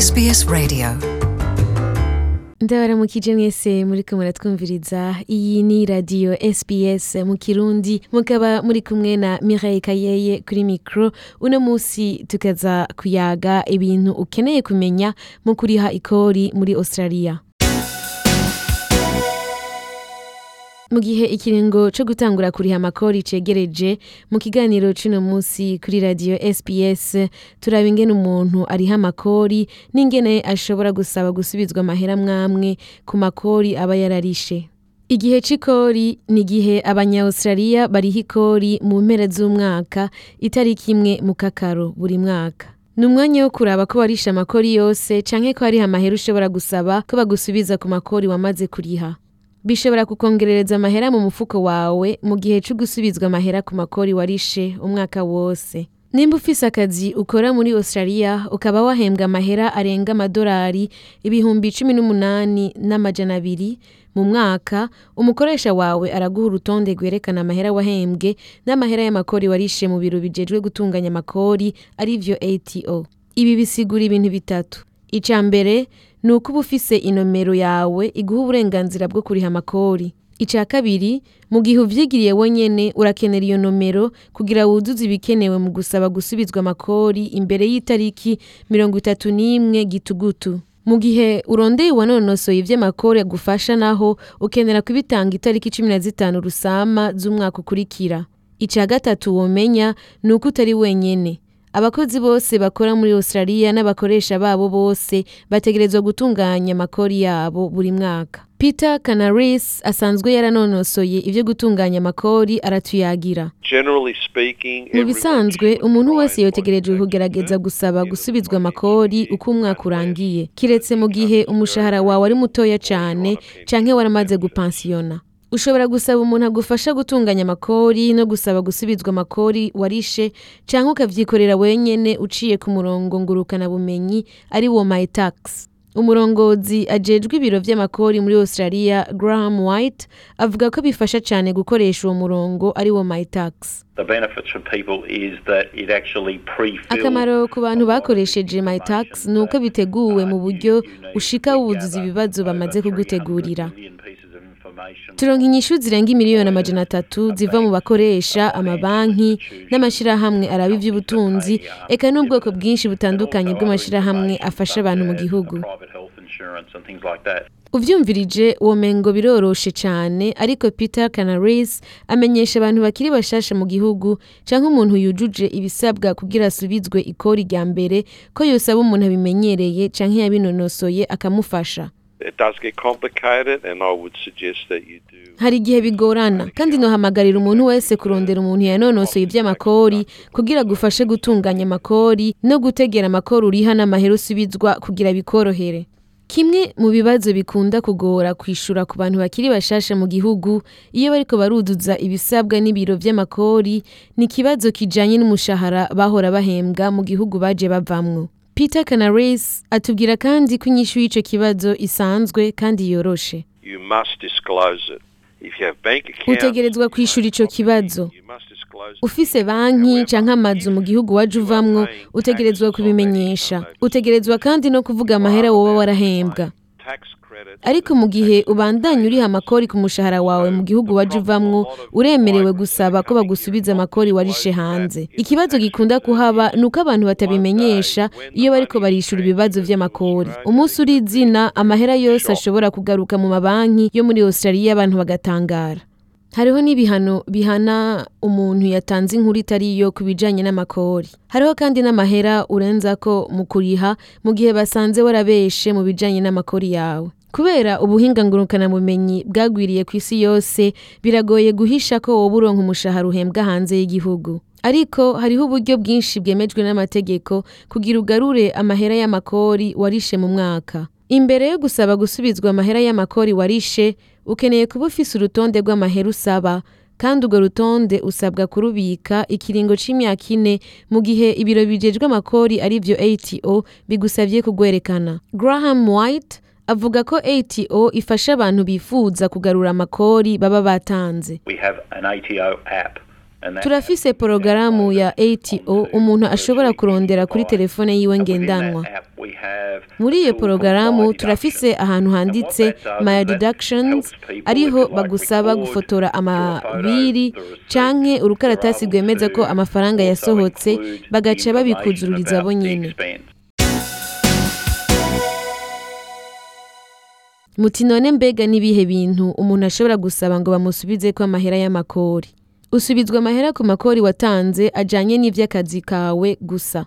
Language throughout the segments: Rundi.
SBS Radio ndabaramukije mwese muri kumwe twumviriza iyi ni radiyo sps mu kirundi mukaba muri kumwe na Mireille kayeye kuri mikoro uno munsi tukaza kuyaga ibintu ukeneye kumenya mu kuriha ikori muri australia mu gihe ikiringo cyo gutangura kuriha amakori cegereje mu kiganiro c'uno musi kuri radiyo sps turaba ingene umuntu ariha amakori n'ingene ashobora gusaba gusubizwa amahera mwamwe ku makori aba yararishe igihe c'ikori ni igihe abanyawustraliya bariha ikori mu mpera z'umwaka itariki imwe mu kakaro buri mwaka ni umwanya wo kuraba ko warisha amakori yose canke ko hariho amahera ushobora gusaba ko bagusubiza ku makori wamaze kuriha bishobora kukongerereza amahera mu mufuko wawe mu gihe cyo gusubizwa amahera ku makori warishe umwaka wose nimba ufise akazi ukora muri australia ukaba wahembwa amahera arenga amadolari ibihumbi cumi n'umunani n'amajana abiri mu mwaka umukoresha wawe araguha urutonde rwerekana amahera wahembwe n'amahera y'amakori warishe mu biro bijejwe gutunganya amakori arivyo ato ibi bisigura ibintu bitatu icya mbere ni uko uba ufise inomero yawe iguha uburenganzira bwo kuriha amakori icya kabiri mu gihe uvyigiriye wenyene urakenera iyo nomero kugira wuzuze ibikenewe mu gusaba gusubizwa amakori imbere y'itariki mirongo itatu n'imwe gitugutu mu gihe urondeye uwanonosoye ivy'amakori agufasha naho ukenera kubitanga itariki cumi na zitanu rusama z'umwaka ukurikira icya gatatu womenya ni uko utari wenyine Abakozi bose bakora muri Australia n'abakoresha babo bose bategerezwa gutunganya amakori yabo buri mwaka. Peter Canaris asanzwe yaranonosoye ivyo gutunganya amakori aratuyagira. Mu bisanzwe umuntu wese yotegerejwe kugerageza gusaba gusubizwa amakori uko umwaka urangiye, kiretse mu gihe umushahara wawe ari mutoya cyane canke waramaze gupansiyona. ushobora gusaba umuntu agufasha gutunganya amakori no gusaba gusubizwa amakori warishe cyangwa ukavyikorera wenyine uciye ku murongo bumenyi ari wo my tax. umurongozi ajejwe ibiro vy'amakori muri australia graham white avuga ko bifasha cyane gukoresha uwo murongo ari wo tax akamaro ku bantu bakoresheje tax ni uko biteguwe mu buryo ushika wuzuza ibibazo bamaze kugutegurira turonka inyishu zirenga imiliyoni amajana atatu ziva mu bakoresha amabanki n'amashyirahamwe araba iby'ubutunzi uh, eka n'ubwoko bwinshi butandukanye bw'amashyirahamwe afasha abantu mu gihugu ubyumvirije uwo mengo biroroshe cyane ariko peter canaris amenyesha abantu bakiri bashasha mu gihugu cyangwa umuntu yujuje ibisabwa kugira asubizwe ikori rya mbere ko yosaba umuntu abimenyereye cyangwa yabinonosoye akamufasha hari igihe bigorana kandi nohamagarira umuntu wese kurondera umuntu yanonosoye iby'amakori kugira gufashe gutunganya amakori no gutegera amakori uriha n'amahera usubizwa kugira bikorohere kimwe mu bibazo bikunda kugora kwishura ku bantu bakiri bashasha mu gihugu iyo bariko baruduza ibisabwa n'ibiro vy'amakori ni ikibazo kijanye n'umushahara bahora bahembwa mu gihugu baje bavamwo Peter Canaris atubwira kandi ko inyishu y'icyo kibazo isanzwe kandi yoroshe utegerezwa kwishyura icyo kibazo ufise banki cyangwa amazu mu gihugu wajya uvamwo utegerezwa kubimenyesha utegerezwa kandi no kuvuga amahera woba warahembwa ariko mu gihe ubandanya uriha amakori ku mushahara wawe mu gihugu wa uvamwo uremerewe gusaba ko bagusubiza amakori warishe hanze ikibazo gikunda kuhaba ni uko abantu batabimenyesha iyo bariko barishyura ibibazo by'amakori umunsi uri izina amahera yose ashobora kugaruka mu mabanki yo muri Australia abantu bagatangara hariho n'ibihano bihana umuntu yatanze inkuru itari iyo ku bijyanye n'amakori hariho kandi n'amahera urenza ko mu kuriha mu gihe basanze warabeshe mu bijyanye n'amakori yawe kubera ubuhinga ngurukanabumenyi bwagwiriye ku isi yose biragoye guhisha ko woba uronka umushahara uhembwa hanze y'igihugu ariko hariho uburyo bwinshi bwemejwe n'amategeko kugira ugarure amahera y'amakori warishe mu mwaka imbere yo gusaba gusubizwa amahera y'amakori warishe ukeneye kuba ufise urutonde rw'amahera usaba kandi urwo rutonde usabwa kurubika ikiringo cy’imyaka ine mu gihe ibiro bijejwe amakori ari vyo ato bigusabye kugwerekana graham white avuga ko ATO ifasha abantu bifuza kugarura amakori baba batanze turafise porogaramu ya ATO umuntu ashobora kurondera kuri telefone yiwe ngendanwa muri iyo porogaramu turafise ahantu handitse my deductions ariho bagusaba gufotora amabiri canke urukaratasi rwemeza ko amafaranga yasohotse bagaca babikuzuririza bo nyene Muti mbega n’ibihe bintu umuntu ashobora gusaba ngo bamusubize ko amahera y'amakori? Usubizwa amahera ku makori watanze ajyanye n’iby’akazi kawe gusa.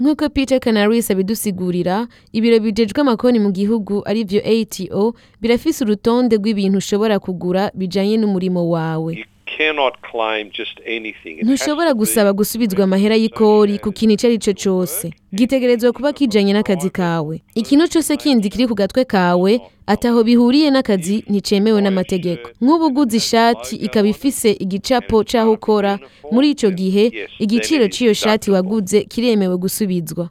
Nk'uko Peter Canaris abidusigurira, ibiro bijejwe amakoni mu gihugu arivyo ATO, birafise urutonde rw'ibintu ushobora kugura bijyanye n'umurimo wawe. ntushobora gusaba gusubizwa amahera y'ikori ku kintu icyo ari cyo cyose gitegerezwa kuba kijyanye n'akazi kawe ikintu cyose kindi kiri ku gatwe kawe ataho bihuriye n'akazi nticemewe n'amategeko nk'ubu uguze ishati ikaba ifise igicapo cy'aho ukora muri icyo gihe igiciro cy'iyo shati waguze kiremewe gusubizwa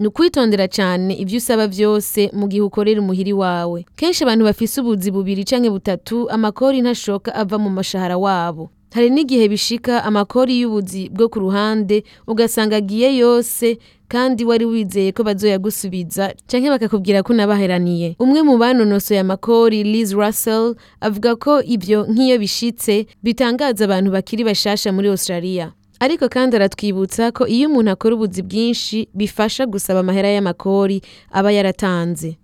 ni ukwitondera cyane ibyo usaba byose mu gihe ukorera umuhiri wawe kenshi abantu bafise ubuzi bubiri canke butatu amakori ntashoka ava mu mashahara wabo hari n'igihe bishika amakori y'ubuzi bwo ku ruhande ugasanga agiye yose kandi wari wizeye ko bazoyagusubiza canke bakakubwira ko unabaheraniye umwe mu banonosoye amakori Liz Russell avuga ko ibyo nk'iyo bishitse bitangaza abantu bakiri bashasha muri Australia ariko kandi aratwibutsa ko iyo umuntu akora ubuzi bwinshi bifasha gusaba amahera y'amakori aba yaratanze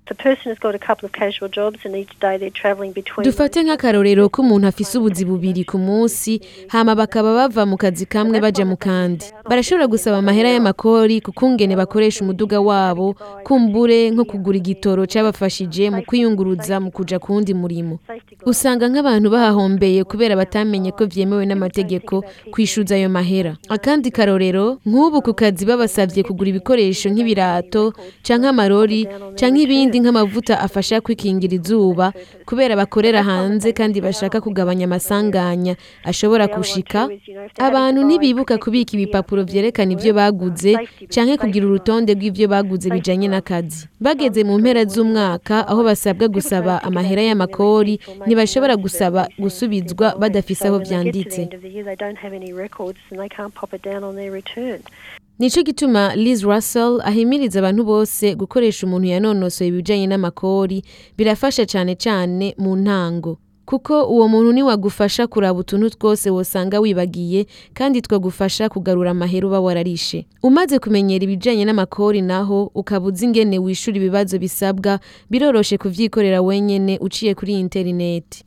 dufate nk'akarorero kumuntu umuntu afise ubuzi bubiri ku munsi hama bakaba bava mu kazi kamwe baja mu kandi barashobora gusaba amahera y'amakori ku kungene bakoresha umuduga wabo kumbure nko kugura igitoro cabafashije mu kwiyunguruza mu kuja kuwundi murimo usanga nk'abantu bahahombeye kubera batamenye ko vyemewe n'amategeko kwishuza ayo mahera akandi karorero nk'ubu ku kazi babasavye kugura ibikoresho nk'ibirato canke amarori canke ibindi ari nk'amavuta afasha kwikingira izuba kubera bakorera hanze kandi bashaka kugabanya amasanganya ashobora gushika abantu ntibibuka kubika ibipapuro byerekana ibyo baguze cyangwa kugira urutonde rw'ibyo baguze bijanye n'akazi bageze mu mpera z'umwaka aho basabwa gusaba amahera y'amakori ntibashobora gusaba gusubizwa badafise aho vyanditse nicyo gituma Liz Russell ahimiriza abantu bose gukoresha umuntu yanonosoye ibijyanye n'amakori birafasha cyane cyane mu ntango kuko uwo muntu niwagufasha kuraba utuntu twose wasanga wibagiye kandi twagufasha kugarura amahera uba wararishe umaze kumenyera ibijyanye n'amakori naho ukaba uzi ingene wishura ibibazo bisabwa biroroshye kubyikorera wenyine uciye kuri interineti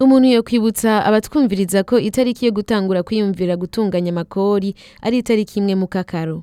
umuntu kwibutsa abatwumviriza ko itariki yo gutangura kwiyumvira gutunganya amakori ari itariki imwe mu kakaro